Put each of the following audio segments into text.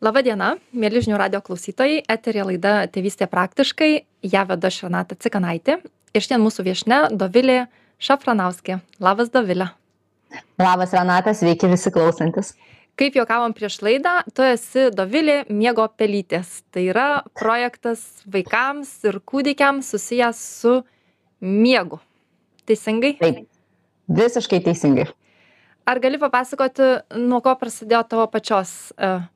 Labą dieną, mėly žinių radio klausytojai, eterė laida Tėvystė praktiškai, ją veda Šrenata Cikanaitė ir šiandien mūsų viešne Dovilė Šafranauskė. Labas Dovilė. Labas Renata, sveiki visi klausantis. Kaip juokavom prieš laidą, tu esi Dovilė miego pelytės. Tai yra projektas vaikams ir kūdikiams susijęs su miegu. Teisingai? Taip, visiškai teisingai. Ar gali papasakoti, nuo ko prasidėjo tavo pačios uh,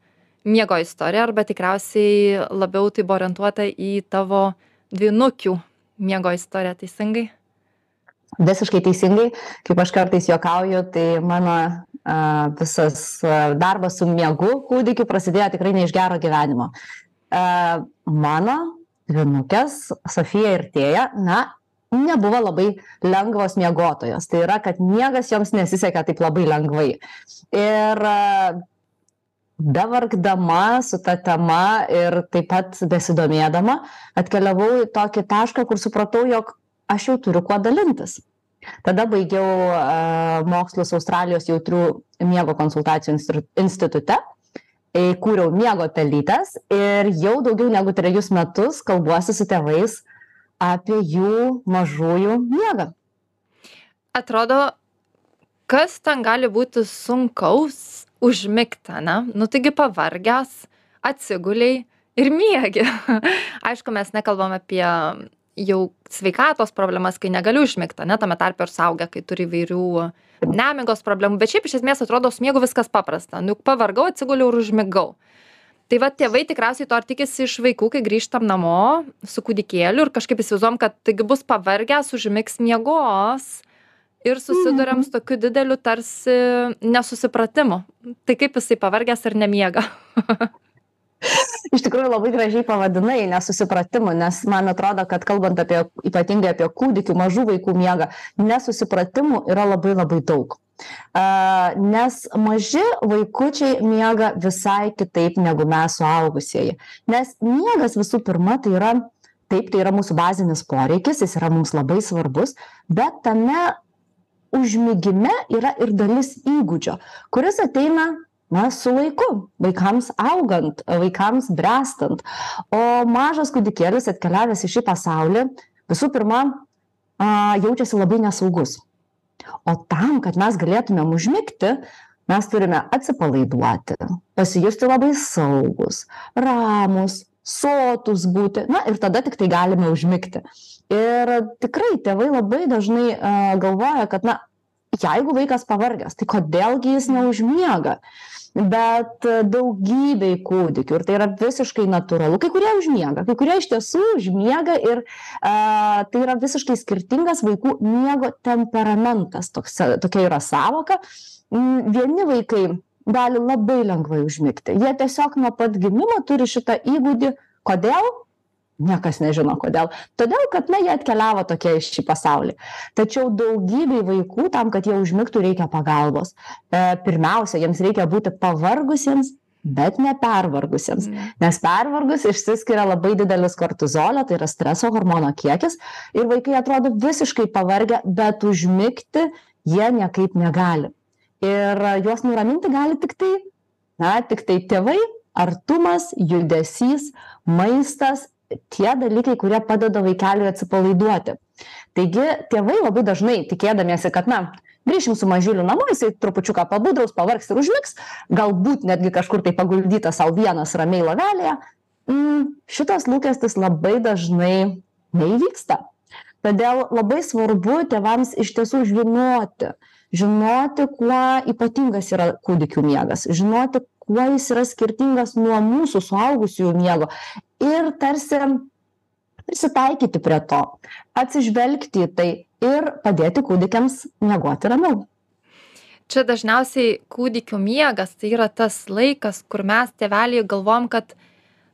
miego istorija arba tikriausiai labiau tai buvo orientuota į tavo dvynukių miego istoriją, teisingai? Visiškai teisingai, kaip aš kartais juokauju, tai mano a, visas a, darbas su miegu kūdikiu prasidėjo tikrai ne iš gero gyvenimo. A, mano dvinukės, Sofija ir Tėja, na, nebuvo labai lengvos miegotojos. Tai yra, kad miegas joms nesisekė taip labai lengvai. Ir bevargdama su ta tema ir taip pat besidomėdama atkeliavau į tokį tašką, kur supratau, jog aš jau turiu kuo dalintis. Tada baigiau uh, mokslus Australijos jautrių miego konsultacijų institute, įkūriau miego pelytės ir jau daugiau negu trejus metus kalbuosi su tėvais apie jų mažųjų miegą. Atrodo, kas ten gali būti sunkaus užmigt ane? Nu taigi pavargęs atsigulei ir miegi. Aišku mes nekalbam apie jau sveikatos problemas kai negali užmigt ane? Tame tarpe ir suaugę kai turi įvairių nemigos problemų. Bet šiaip iš esmės atrodo su miegu viskas paprasta. Nu pavargau atsiguliau ir užmigau. Tai va tėvai tikriausiai to ir tikisi iš vaikų kai grįžtam namo su kūdikėliu ir kažkaip įsivaizduojam kad taigi bus pavargęs užmigs miegos ir susiduriam su tokiu dideliu tarsi nesusipratimu. Tai kaip jisai pavargęs ar nemiega? Iš tikrųjų labai gražiai pavadinai nesusipratimu, nes man atrodo, kad kalbant apie ypatingai apie kūdikių, mažų vaikų miegą, nesusipratimų yra labai labai daug. Uh, nes maži vaikučiai miega visai kitaip negu mes suaugusieji. Nes miegas visų pirma tai yra, taip, tai yra mūsų bazinis poreikis, jis yra mums labai svarbus, bet tame užmigime yra ir dalis įgūdžio, kuris ateina na, su laiku, vaikams augant, vaikams brestant. O mažas kūdikėlis atkeliavęs į šį pasaulį visų pirma a, jaučiasi labai nesaugus. O tam, kad mes galėtumėm užmigti, mes turime atsipalaiduoti, pasijusti labai saugus, ramus, sotus būti, na ir tada tik tai galime užmigti ir tikrai tėvai labai dažnai a, galvoja, kad, na, jeigu vaikas pavargęs, tai kodėlgi jis neužmiega. Bet daugybei kūdikių ir tai yra visiškai natūralu. Kai kurie užmiega, kai kurie iš tiesų užmiega ir a, tai yra visiškai skirtingas vaikų miego temperamentas. Toks, tokia yra savoka. Vieni vaikai gali labai lengvai užmigti. Jie tiesiog nuo pat gimimo turi šitą įgūdį. Kodėl? Niekas nežino kodėl. Todėl, kad na, jie atkeliavo tokie iš šį pasaulį. Tačiau daugybei vaikų tam, kad jie užmigtų, reikia pagalbos. E, pirmiausia, jiems reikia būti pavargusiems, bet nepervargusiems. Mm. Nes pervargus išsiskiria labai didelis kortizolio, tai yra streso hormono kiekis. Ir vaikai atrodo visiškai pavargę, bet užmigti jie niekaip negali. Ir juos nuraminti gali tik tai, na, tik tai tėvai, artumas, judesys, maistas tie dalykai, kurie padeda vaikeliui atsipalaiduoti. Taigi tėvai labai dažnai tikėdamiesi, kad, na, grįšim su mažyliu namo, jisai trupučiuką pabudraus, pavargs ir užmigs, galbūt netgi kažkur tai paguldyta savo vienas ramiai lavelėje, mm, šitas lūkestis labai dažnai neįvyksta. Todėl labai svarbu tėvams iš tiesų žinoti, žinoti, kuo ypatingas yra kūdikių miegas, žinoti, kuo jis yra skirtingas nuo mūsų suaugusiųjų miego ir tarsi prisitaikyti prie to, atsižvelgti į tai ir padėti kūdikiams miegoti ramiau. Čia dažniausiai kūdikių miegas tai yra tas laikas, kur mes tėveliai galvom, kad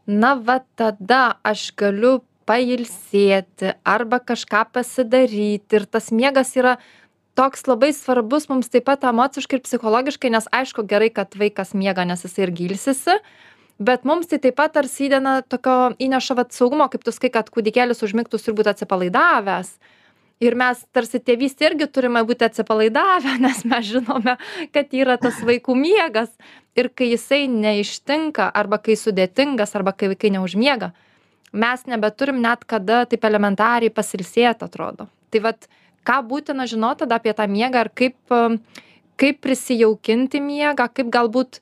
na va tada aš galiu pailsėti arba kažką pasidaryti ir tas miegas yra toks labai svarbus mums taip pat emociškai ir psichologiškai, nes aišku gerai, kad vaikas miega, nes jisai ir gilsisi, bet mums tai taip pat tarsi įdena tokio įneša vat saugumo kaip tu sakai kad kūdikėlis užmigtų turi būt atsipalaidavęs. Ir mes tarsi tėvystėj irgi turime būti atsipalaidavę nes mes žinome kad yra tas vaikų miegas. Ir kai jisai neištinka arba kai sudėtingas arba kai vaikai neužmiega mes nebeturim net kada taip elementariai pasilsėt atrodo. Tai vat ką būtina žinot tada apie tą miegą ir kaip kaip prisijaukinti miegą kaip galbūt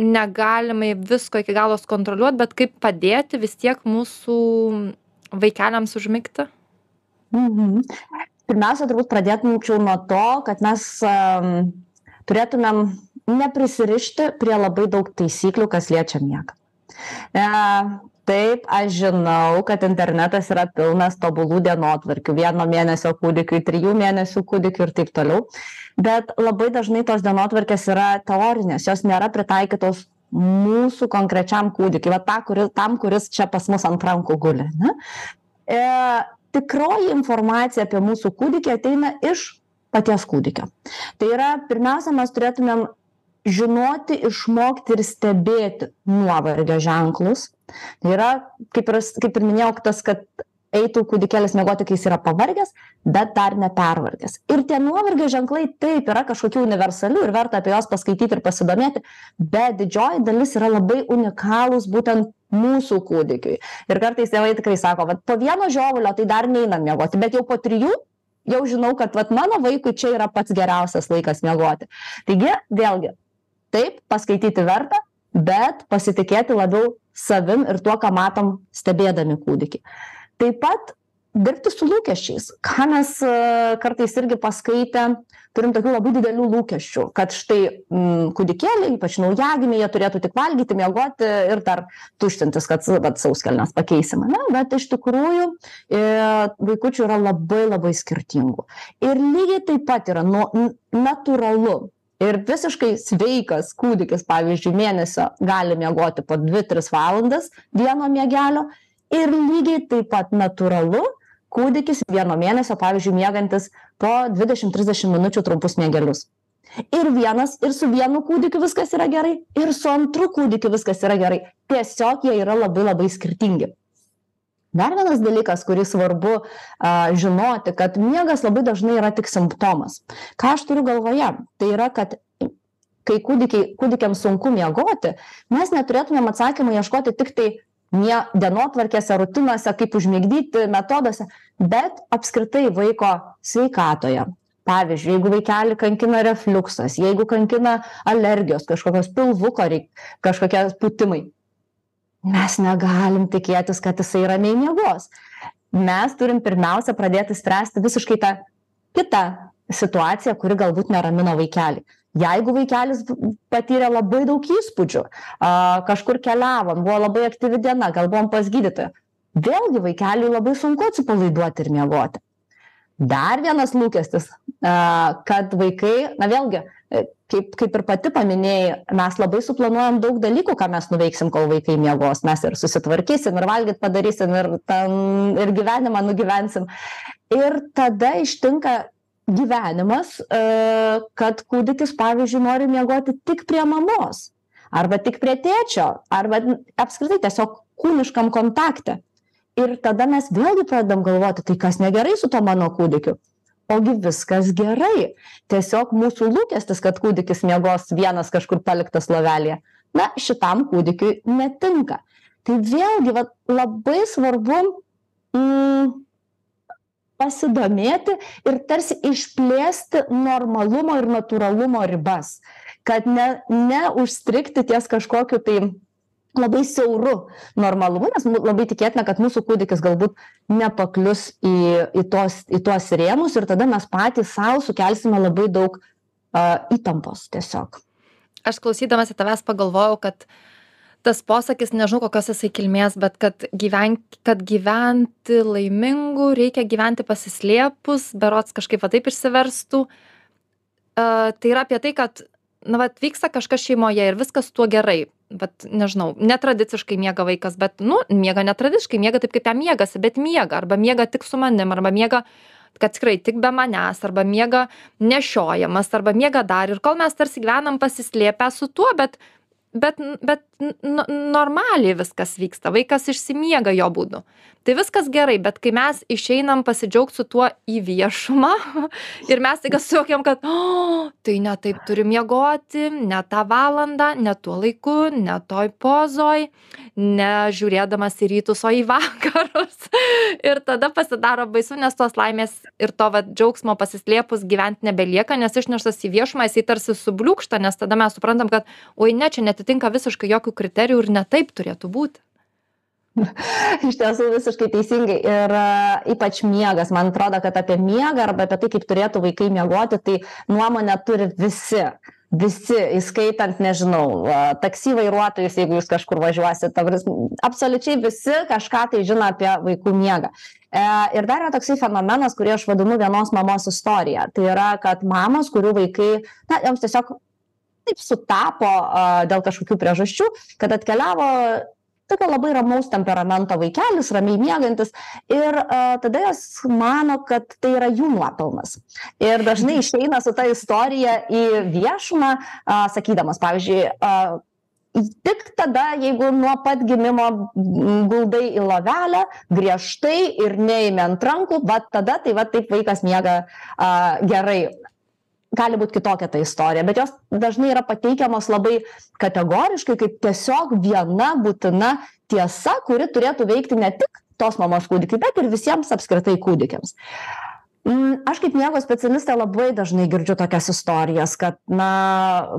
negalime visko iki galo sukontroliuot bet kaip padėti vis tiek mūsų vaikeliams užmigti Mhm. Pirmiausia, turbūt pradėtumčiau nuo to, kad mes um, turėtumėm neprisirišti prie labai daug taisyklių, kas liečia miegą. E, taip, aš žinau, kad internetas yra pilnas tobulų dienotvarkių, vieno mėnesio kūdikiui, trijų mėnesių kūdikiui ir taip toliau, bet labai dažnai tos dienotvarkės yra teorinės, jos nėra pritaikytos mūsų konkrečiam kūdikiui, va ta, kuris, tam, kuris čia pas mus ant rankų guli. Ne? E, tikroji informacija apie mūsų kūdikį ateina iš paties kūdikio. Tai yra, pirmiausia, mes turėtumėm žinoti, išmokti ir stebėti nuovargio ženklus. Yra, kaip ir, kaip ir minėjau, tas, kad eitų kūdikėlis miegoti, kai jis yra pavargęs, bet dar nepervargęs. Ir tie nuovargio ženklai taip yra kažkokių universalių ir verta apie juos paskaityti ir pasidomėti, bet didžioji dalis yra labai unikalūs būtent mūsų kūdikiui. Ir kartais tėvai tikrai sako, kad po vieno žiovulio tai dar neinam miegoti, bet jau po trijų jau žinau, kad vat, mano vaikui čia yra pats geriausias laikas miegoti. Taigi, vėlgi, taip, paskaityti verta, bet pasitikėti labiau savim ir tuo, ką matom stebėdami kūdikį. Taip pat dirbti su lūkesčiais. Ką mes e, kartais irgi paskaitę turim tokių labai didelių lūkesčių kad štai mm, kūdikėliai ypač naujagimiai jie turėtų tik valgyti miegoti ir dar tuštintis kad vat sauskelnes pakeisim ane? Bet iš tikrųjų e, vaikučių yra labai labai skirtingų. Ir lygiai taip pat yra nu natūralu ir visiškai sveikas kūdikis pavyzdžiui mėnesio gali miegoti po dvi tris valandas vieno miegelio. Ir lygiai taip pat natūralu kūdikis vieno mėnesio pavyzdžiui miegantis po dvidešim trisdešim minučių trumpus miegelius. Ir vienas ir su vienu kūdikiu viskas yra gerai ir su antru kūdikiu viskas yra gerai. Tiesiog jie yra labai labai skirtingi dar vienas dalykas kurį svarbu a žinoti kad miegas labai dažnai yra tik simptomas. Ką aš turiu galvoje? Tai yra kad kai kūdikiai kūdikiams sunku miegoti mes neturėtumėm atsakymo ieškoti tiktai mie dienotvarkėse rutinose kaip užmigdyti metoduose bet apskritai vaiko sveikatoje. Pavyzdžiui jeigu vaikelį kankina refliuksas jeigu kankina alergijos kažkokios pilvuko reik kažkokie pūtimai mes negalim tikėtis kad jisai ramiai miegos mes turim pirmiausia pradėti spręsti visiškai tą kitą situaciją kuri galbūt neramina vaikelį. Jeigu vaikelis patyrė labai daug įspūdžių kažkur keliavom buvo labai aktyvi diena gal buvom pas gydytoją vėlgi vaikeliui labai sunku atsipalaiduoti ir miegoti. Dar vienas lūkestis kad vaikai na vėlgi kaip kaip ir pati paminėjai mes labai suplanuojam daug dalykų ką mes nuveiksim kol vaikai miegos. Mes ir susitvarkysim ir valgyt padarysim ir ten ir gyvenimą nugyvensim. Ir tada ištinka gyvenimas e, kad kūdikis pavyzdžiui nori miegoti tik prie mamos arba tik prie tėčio arba apskritai tiesiog kūniškam kontakte. Ir tada mes vėlgi pradedam galvoti tai kas negerai su tuo mano kūdikiu ogi viskas gerai. Tiesiog mūsų lūkestis kad kūdikis miegos vienas kažkur paliktas lovelėje na šitam kūdikiui netinka. Tai vėlgi vat labai svarbu mm, pasidomėti ir tarsi išplėsti normalumo ir natūralumo ribas kad ne neužstrigti ties kažkokiu tai labai siauru normalumu nes labai tikėtina kad mūsų kūdikis galbūt nepaklius į į tuos į tuos rėmus ir tada mes patys sau sukelsime labai daug a įtampos tiesiog. Aš klausydamasi tavęs pagalvojau kad tas posakis nežinau kokios jisai kilmės bet kad gyvenk kad gyventi laimingu reikia gyventi pasislėpus berods kažkaip va taip išsiverstų. A tai yra apie tai kad na vat vyksta kažkas šeimoje ir viskas tuo gerai vat nežinau netradiciškai miega vaikas bet nu miega netradiciškai miega taip kaip jam miegasi bet miega arba miega tik su manim arba miega kad tikrai tik be manęs arba miega nešiojamas arba miega dar. Ir kol mes tarsi gyvenam pasislėpę su tuo bet bet bet n normaliai viskas vyksta. Vaikas išsimiega jo būdu. Tai viskas gerai bet kai mes išeinam pasidžiaugt su tuo į viešumą ir mes staiga suvokiam kad o tai ne taip turi miegoti ne tą valandą ne tuo laiku ne toj pozoj ne žiūrėdamas į rytus o į vakarus ir tada pasidaro baisu nes tos laimės ir to vat džiaugsmo pasislėpus gyvent nebelieka nes išneštas į viešumą jisai tarsi subliūkšta nes tada mes suprantam kad oi ne čia neati neatitinka visiškai jokių kriterijų ir ne taip turėtų būti. Iš tiesų visiškai teisingai. Ir uh, ypač miegas. Man atrodo, kad apie miegą arba apie tai, kaip turėtų vaikai miegoti, tai nuomonę turi visi. Visi, įskaitant, nežinau, taksi vairuotojus, jeigu jūs kažkur važiuosite, absoliučiai visi kažką tai žino apie vaikų miegą. E, ir dar yra toksai fenomenas, kurį aš vadinu vienos mamos istorija. Tai yra, kad mamos, kurių vaikai, na, joms tiesiog taip sutapo dėl kažkokių priežasčių, kad atkeliavo tokio labai ramaus temperamento vaikelis, ramiai miegantis ir uh, tada jos mano, kad tai yra jų nuopelnas. Ir dažnai išeina su ta istorija į viešumą, uh, sakydamas, pavyzdžiui, uh, Tik tada, jeigu nuo pat gimimo guldai į lovelę, griežtai ir neįmė ant rankų, va tada tai va taip vaikas miega a, gerai gali būt kitokia ta istorija bet jos dažnai yra pateikiamos labai kategoriškai kaip tiesiog viena būtina tiesa kuri turėtų veikti ne tik tos mamos kūdikiui bet ir visiems apskritai kūdikiams Aš kaip miego specialistė labai dažnai girdžiu tokias istorijas, kad, na,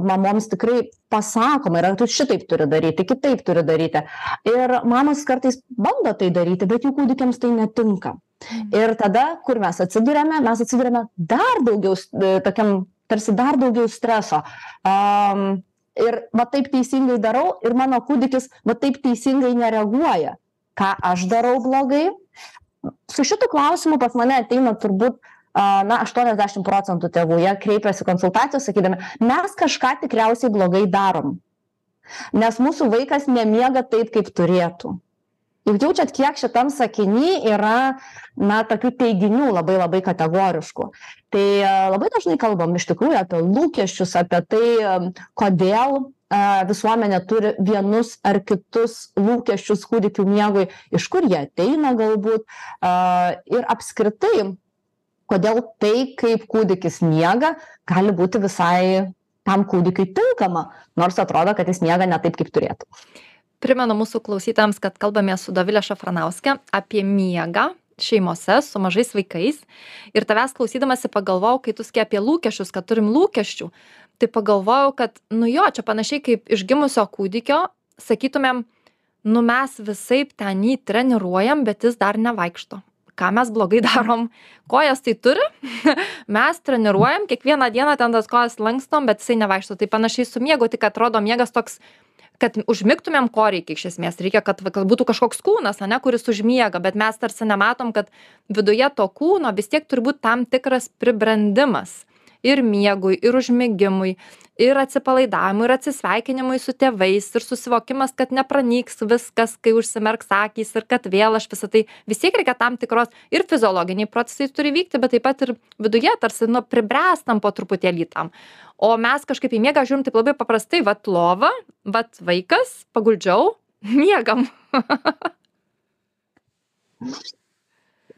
mamoms tikrai pasakoma yra, tu šitaip turi daryti, kitaip turi daryti. Ir mamos kartais bando tai daryti, bet jų kūdikiams tai netinka. Mhm. Ir tada, kur mes atsidurėme, mes atsidurėme dar daugiau, e, tokiam, tarsi dar daugiau streso. Um, ir va taip teisingai darau ir mano kūdikis va taip teisingai nereaguoja. Ką aš darau blogai? Su šitu klausimu pas mane ateina turbūt na, 80 procentų tėvų, jie kreipiasi konsultacijos sakydami, mes kažką tikriausiai blogai darom. Nes mūsų vaikas nemiega taip, kaip turėtų juk jaučiat kiek šitam sakiny yra na tokių teiginių labai labai kategoriškų tai labai dažnai kalbam iš tikrųjų apie lūkesčius apie tai kodėl visuomenė turi vienus ar kitus lūkesčius kūdikių miegui iš kur jie ateina galbūt ir apskritai kodėl tai kaip kūdikis miega gali būti visai tam kūdikiui tinkama nors atrodo kad jis miega ne taip kaip turėtų. Primenu mūsų klausytojams kad kalbamės su dovile šafranauske apie miegą šeimose su mažais vaikais. Ir tavęs klausydamasi pagalvojau kai tu sakei apie lūkesčius kad turim lūkesčių tai pagalvojau kad nu jo čia panašiai kaip iš gimusio kūdikio sakytumėm nu mes visaip ten jį treniruojam bet jis dar nevaikšto. Ką mes blogai darom? Kojas tai turi? Mes treniruojam kiekvieną dieną ten tas kojas lankstom bet jisai nevaikšto. Tai panašiai su miegu tik atrodo miegas toks kad užmigtumėm ko reikia iš esmės. Reikia kad kad būtų kažkoks kūnas ane kuris užmiega bet mes tarsi nematom kad viduje to kūno vis tiek turi būt tam tikras pribrendimas ir miegui ir užmigimui ir atsipalaidavimui ir atsisveikinimui su tėvais ir susivokimas kad nepranyks viskas kai užsimerks akys ir kad vėl aš visa tai vis tiek reikia tam tikros ir fiziologiniai procesai turi vykti bet taip pat ir viduje tarsi nu pribręstam po truputėlį tam. O mes kažkaip į miegą žiūrim taip labai paprastai vat lova vat vaikas paguldžiau miegam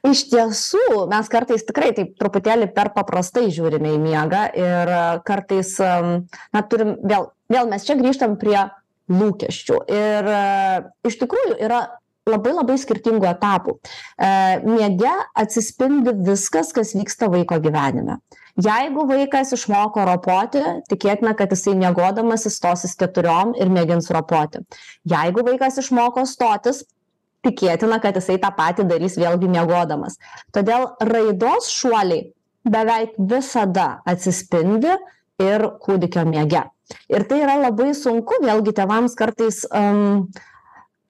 iš tiesų mes kartais tikrai taip truputėlį per paprastai žiūrime į miegą ir e, kartais na turim vėl vėl mes čia grįžtam prie lūkesčių ir e, iš tikrųjų yra labai labai skirtingų etapų. E, miege atsispindi viskas, kas vyksta vaiko gyvenime. Jeigu vaikas išmoko ropoti, tikėtina, kad jisai miegodamas įstosis keturiom ir mėgins ropoti. Jeigu vaikas išmoko stotis, tikėtina kad jisai tą patį darys vėlgi miegodamas. Todėl raidos šuoliai beveik visada atsispindi ir kūdikio miege. Ir tai yra labai sunku vėlgi tėvams kartais um,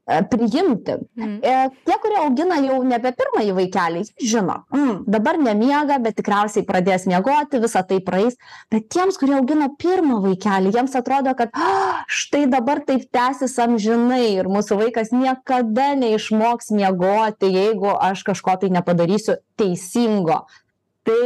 priimti. Mm. Tie, kurie augina jau nebe pirmąjį vaikelį, žino, mm, dabar nemiega, bet tikriausiai pradės miegoti, visa tai praeis. Bet tiems, kurie augina pirmą vaikelį, jiems atrodo, kad oh, štai dabar taip tęsis amžinai ir mūsų vaikas niekada neišmoks miegoti, jeigu aš kažko tai nepadarysiu teisingo. Tai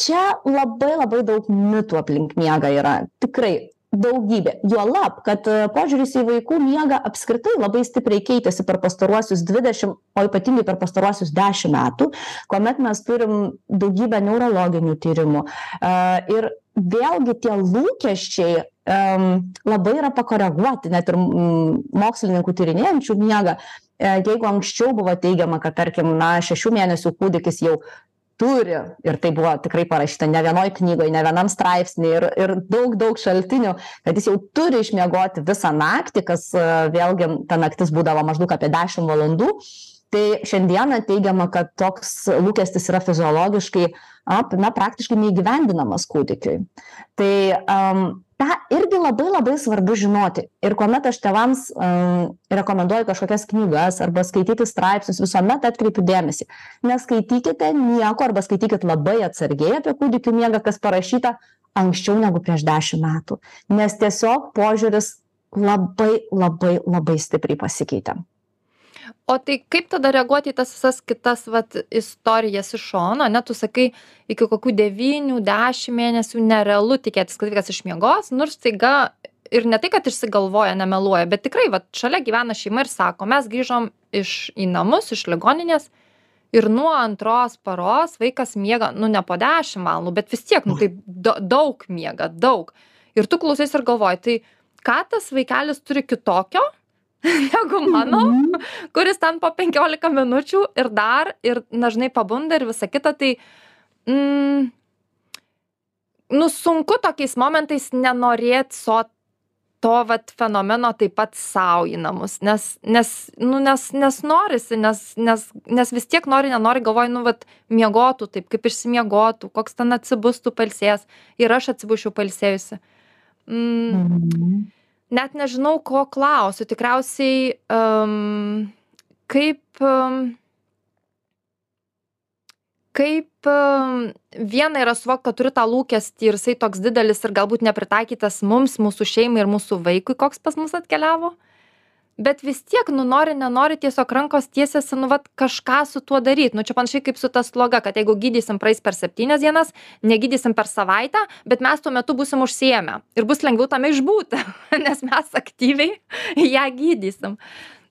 čia labai labai daug mitų aplink miegą yra. Tikrai daugybė. Juolab kad e, požiūris į vaikų miegą apskritai labai stipriai keitėsi per pastaruosius dvidešim o ypatingai per pastaruosius dešim metų kuomet mes turim daugybę neurologinių tyrimų. A ir vėlgi tie lūkesčiai em labai yra pakoreguoti net ir mokslininkų tyrinėjančių miegą. E jeigu anksčiau buvo teigiama kad tarkim na šešių mėnesių kūdikis jau turi. Ir tai buvo tikrai parašyta ne vienoj knygoj ne vienam straipsny ir ir daug daug šaltinių kad jis jau turi išmiegoti visą naktį kas e, vėlgi ta naktis būdavo maždaug apie dešim valandų. Tai šiandieną teigiama kad toks lūkestis yra fiziologiškai ap na praktiškai neįgyvendinamas kūdikiui. Tai am tą irgi labai labai svarbu žinoti. Ir kuomet aš tėvams am rekomenduoju kažkokias knygas arba skaityti straipsnius visuomet atkreipiu dėmesį. Neskaitykite nieko arba skaitykit labai atsargiai apie kūdikių miegą kas parašyta anksčiau negu prieš dešim metų. Nes tiesiog požiūris labai labai labai stipriai pasikeitė o tai kaip tada reaguoti į tas visas kitas vat istorijas iš šono? Ane tu sakai iki kokių devynių dešim mėnesių nerealu tikėtis kad vaikas išmiegos ir staiga ir ne tai kad išsigalvoja nemeluoja bet tikrai vat šalia gyvena šeima ir sako mes grįžom iš į namus iš ligoninės ir nuo antros paros vaikas miega nu ne po dešim valandų bet vis tiek nu tai da daug miega daug. Ir tu klausaisi ir galvoji tai ką tas vaikelis turi kitokio negu mano, mhm. kuris ten po 15 minučių ir dar, ir dažnai pabunda ir visa kita, tai, mm, nu, sunku tokiais momentais nenorėti so to vat fenomeno taip pat sau į namus, nes, nes, nu, nes, nes norisi, nes, nes, nes vis tiek nori, nenori, galvoju, nu, vat, miegotų taip, kaip išsimiegotų, koks ten atsibustų palsės ir aš atsibušiu palsėjusi. Mm. Mhm net nežinau ko klausiu. Tikriausiai um, kaip um, kaip um, viena yra suvokt kad turiu tą lūkestį ir jisai toks didelis ir galbūt nepritaikytas mums mūsų šeimai ir mūsų vaikui koks pas mus atkeliavo bet vis tiek nu nori nenori tiesiog rankos tiesiasi nu vat kažką su tuo daryt. Nu čia panašiai kaip su ta sloga kad jeigu gydysim praeis per septynias dienas negydysim per savaitę bet mes tuo metu būsim užsiėmę. Ir bus lengviau tame išbūti nes mes aktyviai ją gydysim.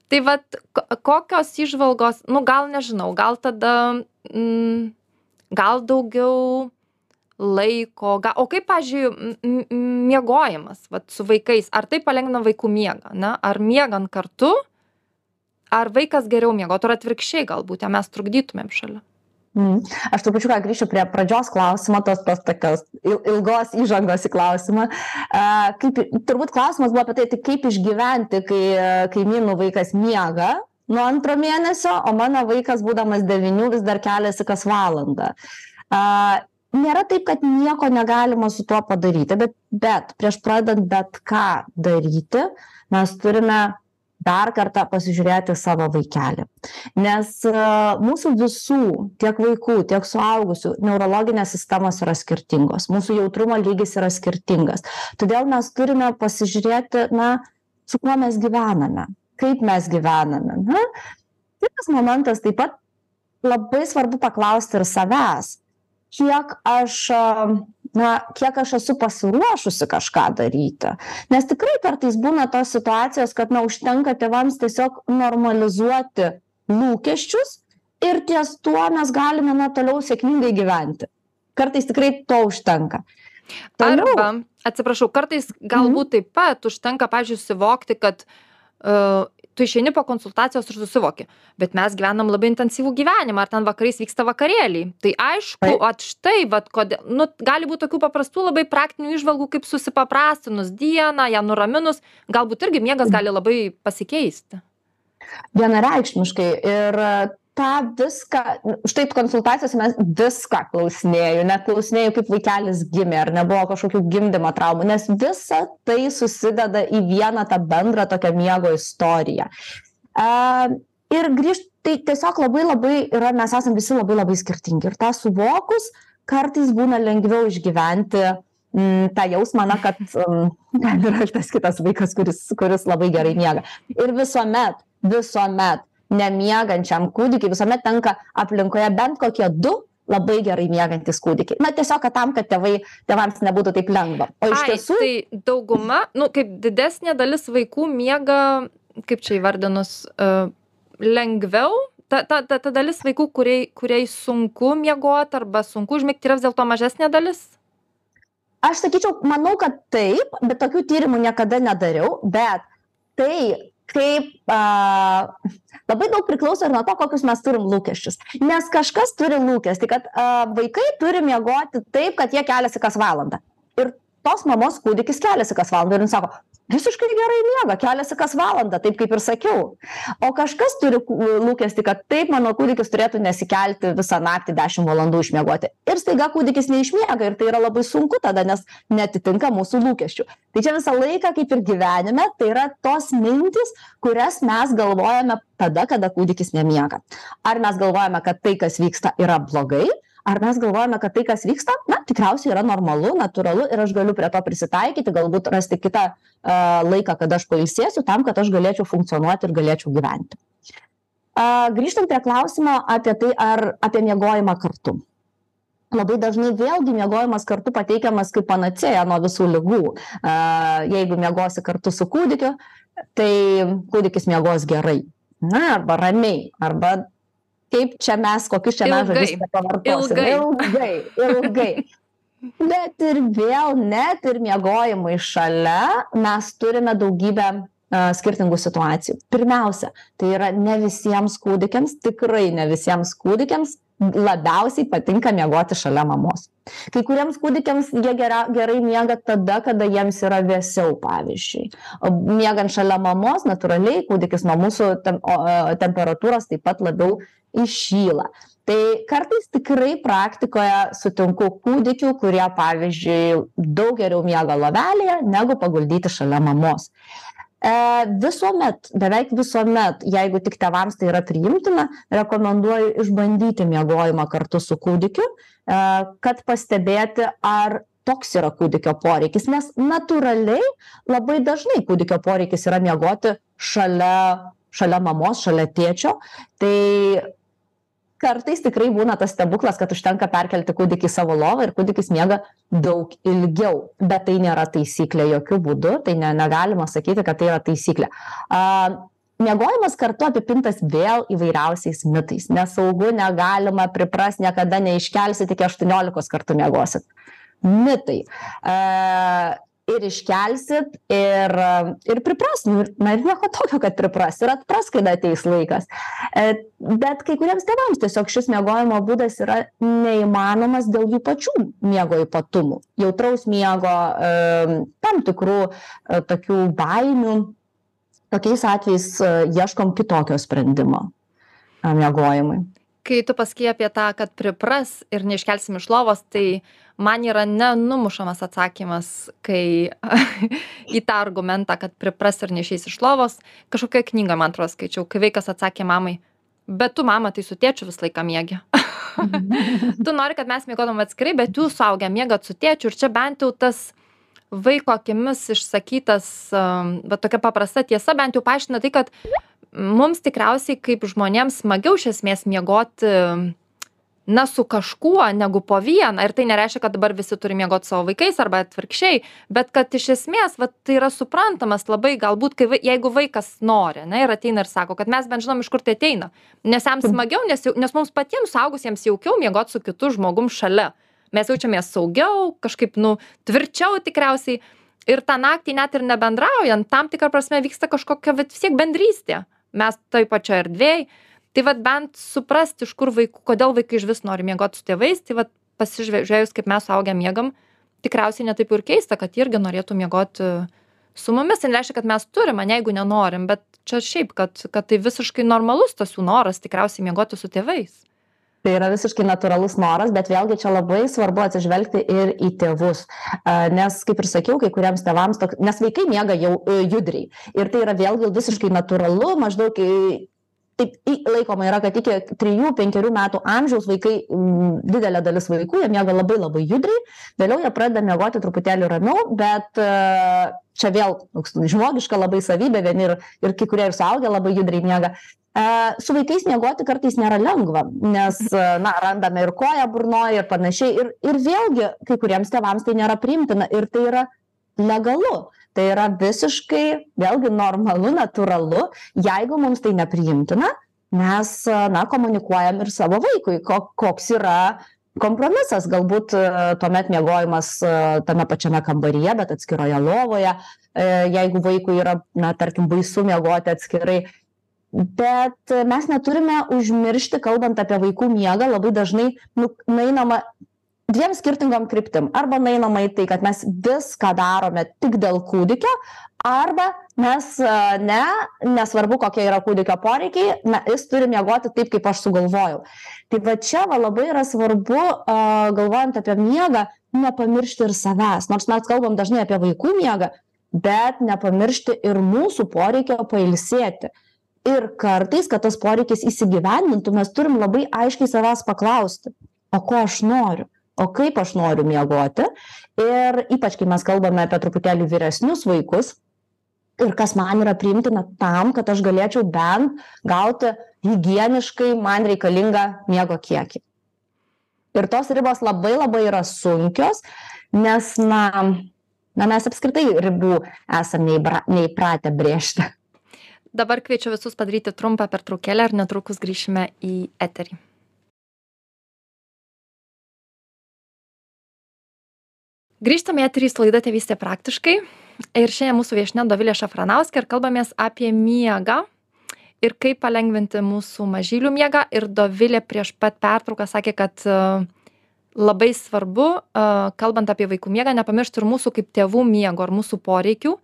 Tai vat kokios įžvalgos nu gal nežinau gal tada mm, gal daugiau laiko o kaip pavyzdžiui miegojimas vat su vaikais ar tai palengvina vaikų miegą ane ar miegant kartu ar vaikas geriau miegotų ar atvirkščiai galbūt jam mes trukdytumėm šalia Mhm. Aš trupučiuką grįšiu prie pradžios klausimo, tos, tos tokios ilgos įžangos į klausimą. Kaip, turbūt klausimas buvo apie tai, tai kaip išgyventi, kai kaimynų vaikas miega nuo antro mėnesio, o mano vaikas, būdamas devinių, vis dar keliasi kas valandą nėra taip kad nieko negalima su tuo padaryti bet bet prieš pradedant bet ką daryti mes turime dar kartą pasižiūrėti savo vaikelį. Nes mūsų visų tiek vaikų tiek suaugusių neurologinės sistemos yra skirtingos. Mūsų jautrumo lygis yra skirtingas. Todėl mes turime pasižiūrėti na su kuo mes gyvename kaip mes gyvename na. Kitas momentas taip pat labai svarbu paklausti ir savęs kiek aš na kiek aš esu pasiruošusi kažką daryti nes tikrai kartais būna tos situacijos kad na užtenka tėvams tiesiog normalizuoti lūkesčius ir ties tuo mes galime na toliau sėkmingai gyventi kartais tikrai to užtenka Toliau. Arba, atsiprašau, kartais galbūt mhm. taip pat užtenka, pažiūrėjau, suvokti, kad uh, tu išeini po konsultacijos ir susivoki. Bet mes gyvenam labai intensyvų gyvenimą ar ten vakarais vyksta vakarėliai. Tai aišku vat štai vat kodėl nu gali būt tokių paprastų labai praktinių įžvalgų kaip susipaprastinus dieną ją nuraminus. Galbūt irgi miegas gali labai pasikeisti. Vienareikšmiškai. Ir tą viską štai konsultacijose mes viską klausinėju net klausinėju kaip vaikelis gimė ar nebuvo kažkokių gimdymo traumų nes visa tai susideda į vieną tą bendrą tokią miego istoriją. A ir grįžt tai tiesiog labai labai yra mes esam visi labai labai skirtingi ir tą suvokus kartais būna lengviau išgyventi mm, tą jausmą na kad mm, ten yra tas kitas vaikas kuris kuris labai gerai miega. Ir visuomet visuomet nemiegančiam kūdikiui visuomet tenka aplinkoje bent kokie du labai gerai miegantys kūdikiai na tiesiog kad tam kad tėvai tėvams nebūtų taip lengva o iš tiesų tai dauguma, nu, kaip didesnė dalis vaikų miega, kaip čia įvardinus, uh, lengviau. Ta, ta, ta, ta dalis vaikų, kuriai, kuriai sunku miegoti arba sunku užmigti, yra vis dėlto mažesnė dalis. aš sakyčiau manau kad taip bet tokių tyrimų niekada nedariau bet tai kaip a, labai daug priklauso ir nuo to kokius mes turim lūkesčius. Nes kažkas turi lūkestį kad a, vaikai turi miegoti taip kad jie keliasi kas valandą. Ir tos mamos kūdikis keliasi kas valandą ir jin sako visiškai gerai miega keliasi kas valandą taip kaip ir sakiau. O kažkas turi lūkestį kad taip mano kūdikis turėtų nesikelti visą naktį dešim valandų išmiegoti. Ir staiga kūdikis neišmiega ir tai yra labai sunku tada nes neatitinka mūsų lūkesčių. Tai čia visą laiką kaip ir gyvenime tai yra tos mintys kurias mes galvojame tada kada kūdikis nemiega. Ar mes galvojame kad tai kas vyksta yra blogai ar mes galvojame kad tai kas vyksta na tikriausiai yra normalu natūralu ir aš galiu prie to prisitaikyti galbūt rasti kitą a, laiką kada aš pailsėsiu tam kad aš galėčiau funkcionuoti ir galėčiau gyventi. A, grįžtant prie klausimo apie tai ar apie miegojimą kartu. Labai dažnai vėlgi miegojimas kartu pateikiamas kaip panacėja nuo visų ligų. A, jeigu miegosi kartu su kūdikiu tai kūdikis miegos gerai. Na arba ramiai arba kaip čia mes kokius čia mes žodžius pavartosim. Ilgai. ilgai bet ir vėl net ir miegojimui šalia mes turime daugybę a, skirtingų situacijų. Pirmiausia tai yra ne visiems kūdikiams tikrai ne visiems kūdikiams labiausiai patinka miegoti šalia mamos. Kai kuriems kūdikiams jie gera gerai miega tada kada jiems yra vėsiau pavyzdžiui. O miegant šalia mamos natūraliai kūdikis nuo mūsų tem o a temperatūros taip pat labiau įšyla tai kartais tikrai praktikoje sutinku kūdikių kurie pavyzdžiui daug geriau miega lovelėje negu paguldyti šalia mamos. e, visuomet beveik visuomet jeigu tik tėvams tai yra priimtina rekomenduoju išbandyti miegojimą kartu su kūdikiu e, kad pastebėti ar toks yra kūdikio poreikis nes natūraliai labai dažnai kūdikio poreikis yra miegoti šalia šalia mamos šalia tėčio. Tai kartais tikrai būna tas stebuklas kad užtenka perkelti kūdikį į savo lovą ir kūdikis miega daug ilgiau. Bet tai nėra taisyklė jokiu būdu tai ne negalima sakyti kad tai yra taisyklė. A miegojimas kartu apipintas vėl įvairiausiais mitais. Nesaugu negalima priprast niekada neiškelsit iki aštuoniolikos kartų miegosit. Mitai. A ir iškelsit ir ir pripras. Nu na ir nieko tokio kad pripras. Ir atpras kada ateis laikas. E bet kai kuriems tėvams tiesiog šis miegojimo būdas yra neįmanomas dėl jų pačių miego ypatumų. Jautraus miego e tam tikrų e tokių baimių. Tokiais atvejais ieškom kitokio sprendimo miegojimui Kai tu pasakei apie tą, kad pripras ir neiškelsim iš lovos, tai man yra nenumušamas atsakymas, kai į tą argumentą, kad pripras ir neišeis iš lovos, kažkokią knygą, man atrodo, skaičiau, kai vaikas atsakė mamai, bet tu, mama, tai su tėčiu visą laiką mėgi. tu nori, kad mes mėgotum atskirai, bet jūs suaugę mėgat su tėčiu ir čia bent jau tas vaiko akimis išsakytas, um, bet tokia paprasta tiesa, bent jau paaiškina tai, kad mums tikriausiai kaip žmonėms smagiau iš esmės miegoti na su kažkuo negu po vieną. Ir tai nereiškia kad dabar visi turi miegot su savo vaikais arba atvirkščiai bet kad iš esmės vat tai yra suprantamas labai galbūt kai vai jeigu vaikas nori ane ir ateina ir sako kad mes bent žinom iš kur tai ateina. Nes jam smagiau nes jau nes mums patiems suaugusiems jaukiau miegot su kitu žmogum šalia. Mes jaučiamės saugiau kažkaip nu tvirčiau tikriausiai. Ir tą naktį net ir nebendraujant tam tikra prasme vyksta kažkokia vat vis tiek bendrystė mes toj pačioj erdvėj. Tai vat bent suprast iš kur vaikų kodėl vaikai išvis nori miegot su tėvais tai vat pasižiūrėjus kaip mes suaugę miegam tikriausiai ne taip jau ir keista kad irgi norėtų miegoti su mumis. Tai nereiškia kad mes turim ane jeigu nenorim bet čia šiaip kad kad tai visiškai normalus tas jų noras tikriausiai miegoti su tėvais tai yra visiškai natūralus noras bet vėlgi čia labai svarbu atsižvelgti ir į tėvus. A nes kaip ir sakiau kai kuriems tėvams tok nes vaikai miega jau e, judriai. Ir tai yra vėlgi visiškai natūralu maždaug į taip į laikoma yra kad iki trijų penkerių metų amžiaus vaikai didelė dalis vaikų jie miega labai labai judriai. Vėliau jie pradeda miegoti truputėlį ramiau bet e, čia vėl toks žmogiška labai savybė vieni ir ir kai kurie ir suaugę labai judriai miega su vaikais miegoti kartais nėra lengva nes na randame ir koją burnoj ir panašiai. Ir ir vėlgi kai kuriems tėvams tai nėra priimtina ir tai yra legalu. Tai yra visiškai vėlgi normalu natūralu. Jeigu mums tai nepriimtina mes na komunikuojam ir savo vaikui ko koks yra kompromisas. Galbūt tuomet miegojimas tame pačiame kambaryje bet atskiroje lovoje. Jeigu vaikui yra na tarkim baisu miegoti atskirai bet mes neturime užmiršti kalbant apie vaikų miegą labai dažnai nu nueinama dviem skirtingom kryptim. Arba nueinama į tai kad mes viską darome tik dėl kūdikio arba mes ne nesvarbu kokie yra kūdikio poreikiai na jis turi miegoti taip kaip aš sugalvojau. Tai va čia va labai yra svarbu a galvojant apie miegą nepamiršti ir savęs. Nors mes kalbam dažnai apie vaikų miegą bet nepamiršti ir mūsų poreikio pailsėti ir kartais kad tas poreikis įsigyvendintų mes turim labai aiškiai savęs paklausti o ko aš noriu o kaip aš noriu miegoti. Ir ypač kai mes kalbame apie truputėlį vyresnius vaikus ir kas man yra priimtina tam kad aš galėčiau bent gauti higieniškai man reikalingą miego kiekį. Ir tos ribos labai labai yra sunkios nes na na mes apskritai ribų esam neįpratę brėžti dabar kviečiu visus padaryti trumpą pertraukėlę ir netrukus grįšime į eterį. Grįžtam į eterį su laida tėvystė praktiškai. Ir šiandien mūsų viešnia dovilė šafranauskė ir kalbamės apie miegą ir kaip palengvinti mūsų mažylių miegą. Ir dovilė prieš pat pertrauką sakė kad e, labai svarbu e, kalbant apie vaikų miegą nepamiršti ir mūsų kaip tėvų miego ar mūsų poreikių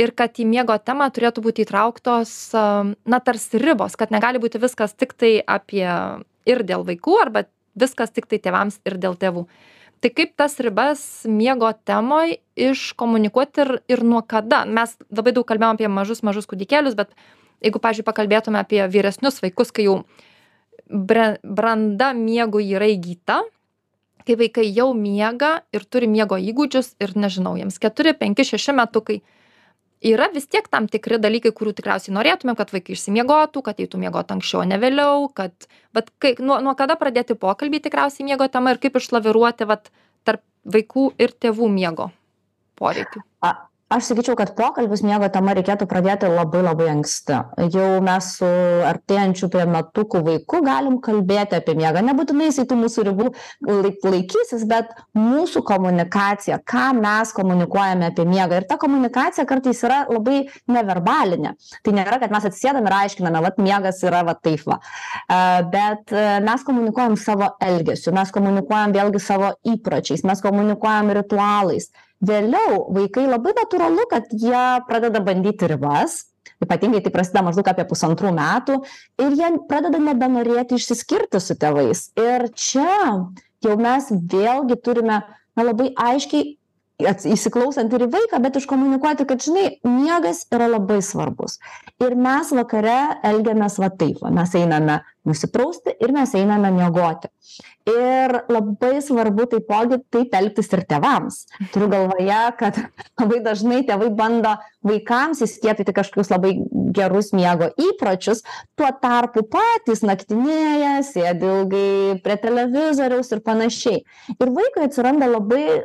ir kad į miego temą turėtų būti įtrauktos na tarsi ribos kad negali būti viskas tiktai apie ir dėl vaikų arba viskas tiktai tėvams ir dėl tėvų. Tai kaip tas ribas miego temoj iškomunikuot ir ir nuo kada? Mes labai daug kalbėjom apie mažus mažus kūdikėlius bet jeigu pavyzdžiui pakalbėtume apie vyresnius vaikus kai jau bre branda miegui yra įgyta kai vaikai jau miega ir turi miego įgūdžius ir nežinau jiems keturi penki šeši metukai yra vis tiek tam tikri dalykai kurių tikriausiai norėtumėm kad vaikai išsimiegotų kad eitų miegot anksčiau o ne vėliau kad vat kai nuo nuo kada pradėti pokalbį tikriausiai miego tema ir kaip išlaviruoti vat tarp vaikų ir tėvų miego poreikių aš sakyčiau kad pokalbius miego tema reikėtų pradėti labai labai anksti. Jau mes su artėjančiu prie metukų vaiku galim kalbėti apie miegą. Nebūtinai jisai tų mūsų ribų laik laikysis bet mūsų komunikacija ką mes komunikuojame apie miegą. Ir ta komunikacija kartais yra labai neverbalinė. Tai nėra kad mes atsisėdam ir aiškiname vat miegas yra va taip va. Bet mes komunikuojam savo elgesiu mes komunikuojam vėlgi savo įpročiais mes komunikuojam ritualais vėliau vaikai labai natūralu kad jie pradeda bandyti ribas ypatingai tai prasideda maždaug apie pusantrų metų ir jie pradeda nebenorėti išsiskirti su tėvais. Ir čia jau mes vėlgi turime na labai aiškiai įsiklausant ir į vaiką bet iškomunikuoti kad žinai miegas yra labai svarbus. Ir mes vakare elgiamės va taip mes einame nusiprausti ir mes einame miegoti ir labai svarbu taipogi taip elgtis ir tėvams. Turiu galvoje kad labai dažnai tėvai bando vaikams įskiepyti kažkokius labai gerus miego įpročius. Tuo tarpu patys naktinėja sėdi ilgai prie televizoriaus ir panašiai. Ir vaikui atsiranda labai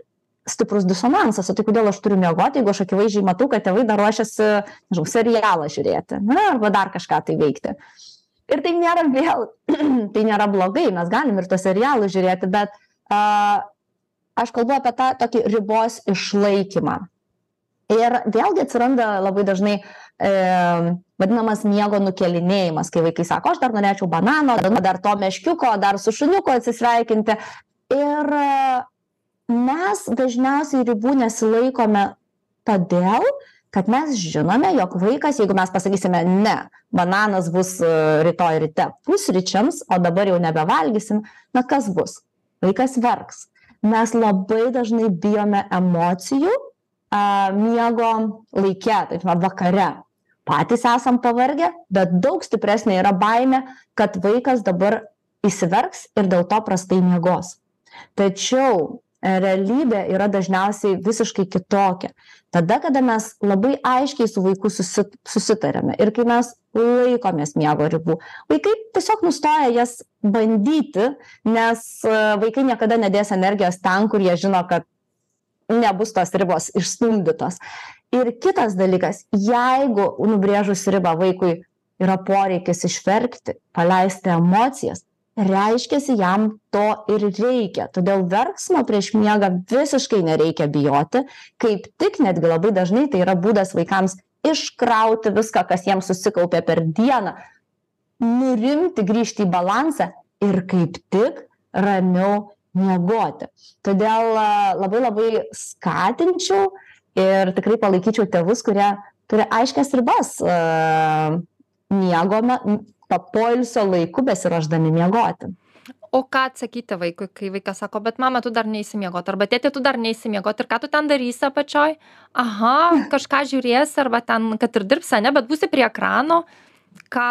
stiprus disonansas o tai kodėl aš turiu miegoti jeigu aš akivaizdžiai matau kad tėvai dar ruošiasi nežinau serialą žiūrėti na arba dar kažką tai veikti. Ir tai nėra vėl tai nėra blogai mes galim ir tuos serialus žiūrėti bet a aš kalbu apie tą tokį ribos išlaikymą. Ir vėlgi atsiranda labai dažnai e, vadinamas miego nukėlinėjimas kai vaikai sako aš dar norėčiau banano dar to meškiuko dar su šuniuku atsisveikinti. Ir mes dažniausiai ribų nesilaikome todėl kad mes žinome jog vaikas jeigu mes pasakysime ne bananas bus e, rytoj ryte pusryčiams o dabar jau nebevalgysim na kas bus? Vaikas verks. Mes labai dažnai bijome emocijų a miego laike va vakare. Patys esam pavargę bet daug stipresnė yra baimė kad vaikas dabar išsiverks ir dėl to prastai miegos. Tačiau realybė yra dažniausiai visiškai kitokia tada kada mes labai aiškiai su vaiku susi susitariame ir kai mes laikomės miego ribų. Vaikai tiesiog nustoja jas bandyti nes e, vaikai niekada nedės energijos ten kur jie žino kad nebus tos ribos išstumdytos. Ir kitas dalykas jeigu nubrėžus ribą vaikui yra poreikis išverkti paleisti emocijas reiškiasi jam to ir reikia. Todėl verksmo prieš miegą visiškai nereikia bijoti kaip tik netgi labai dažnai tai yra būdas vaikams iškrauti viską kas jiems susikaupė per dieną nurimti grįžti į balansą ir kaip tik ramiau miegoti. Todėl labai labai skatinčiau ir tikrai palaikyčiau tėvus kurie turi aiškias ribas miego me poilsio laiku besiruošdami miegoti. O ką atsakyti vaikui, kai vaikas sako, bet mama, tu dar neįsimiegoti, arba tėtė, tu dar neįsimiegoti, ir ką tu ten darysi apačioj? Aha, kažką žiūrėsi, arba ten, kad ir dirbsi, ne, bet būsi prie ekrano. Ką,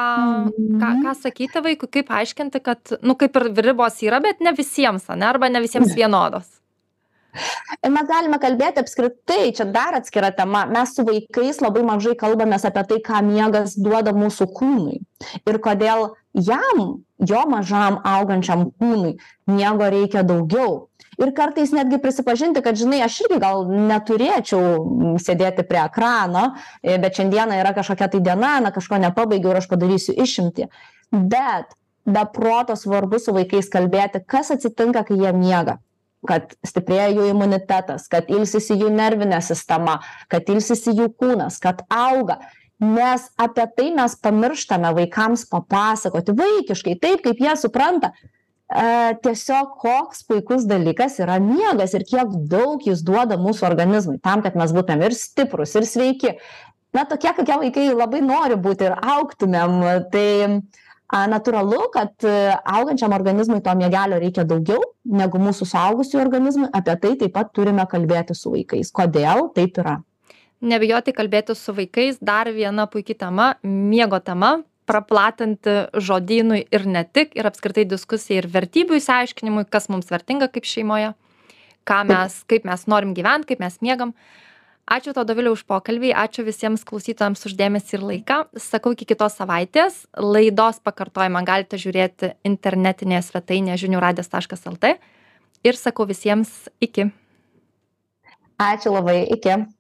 ką, ką sakyti vaikui, kaip aiškinti, kad, nu, kaip ir ribos yra, bet ne visiems, ne, arba ne visiems vienodos. Ir mes galime kalbėti apskritai, čia dar atskira tema, mes su vaikais labai mažai kalbame apie tai, ką miegas duoda mūsų kūnui. Ir kodėl jam, jo mažam augančiam kūnui, miego reikia daugiau. Ir kartais netgi prisipažinti, kad, žinai, aš irgi gal neturėčiau sėdėti prie ekrano, bet šiandieną yra kažkokia tai diena, na kažko nepabaigiau ir aš padarysiu išimti. Bet be proto svarbu su vaikais kalbėti, kas atsitinka, kai jie miega kad stiprėja jų imunitetas kad ilsisi jų nervinė sistema kad ilsisi jų kūnas kad auga. Nes apie tai mes pamirštame vaikams papasakoti vaikiškai taip kaip jie supranta. E, tiesiog koks puikus dalykas yra miegas ir kiek daug jis duoda mūsų organizmui tam kad mes būtumėm ir stiprūs ir sveiki. Na tokie kokie vaikai labai nori būti ir augtumėm tai a natūralu kad e, augančiam organizmui to miegelio reikia daugiau negu mūsų suaugusiųjų organizmui. Apie tai taip pat turime kalbėti su vaikais. Kodėl taip yra? Nebijoti kalbėtis su vaikais dar viena puiki tema miego tema praplatinti žodynui ir ne tik ir apskritai diskusijai ir vertybių išsiaiškinimui kas mums vertinga kaip šeimoje ką mes kaip mes norim gyvent kaip mes miegam ačiū tau dovile už pokalbį. Ačiū visiems klausytojams už dėmesį ir laiką. Sakau iki kitos savaitės. Laidos pakartojimą galite žiūrėti internetinėje svetainėje žinių radijas taškas lt. Ir sakau visiems iki. Ačiū labai. Iki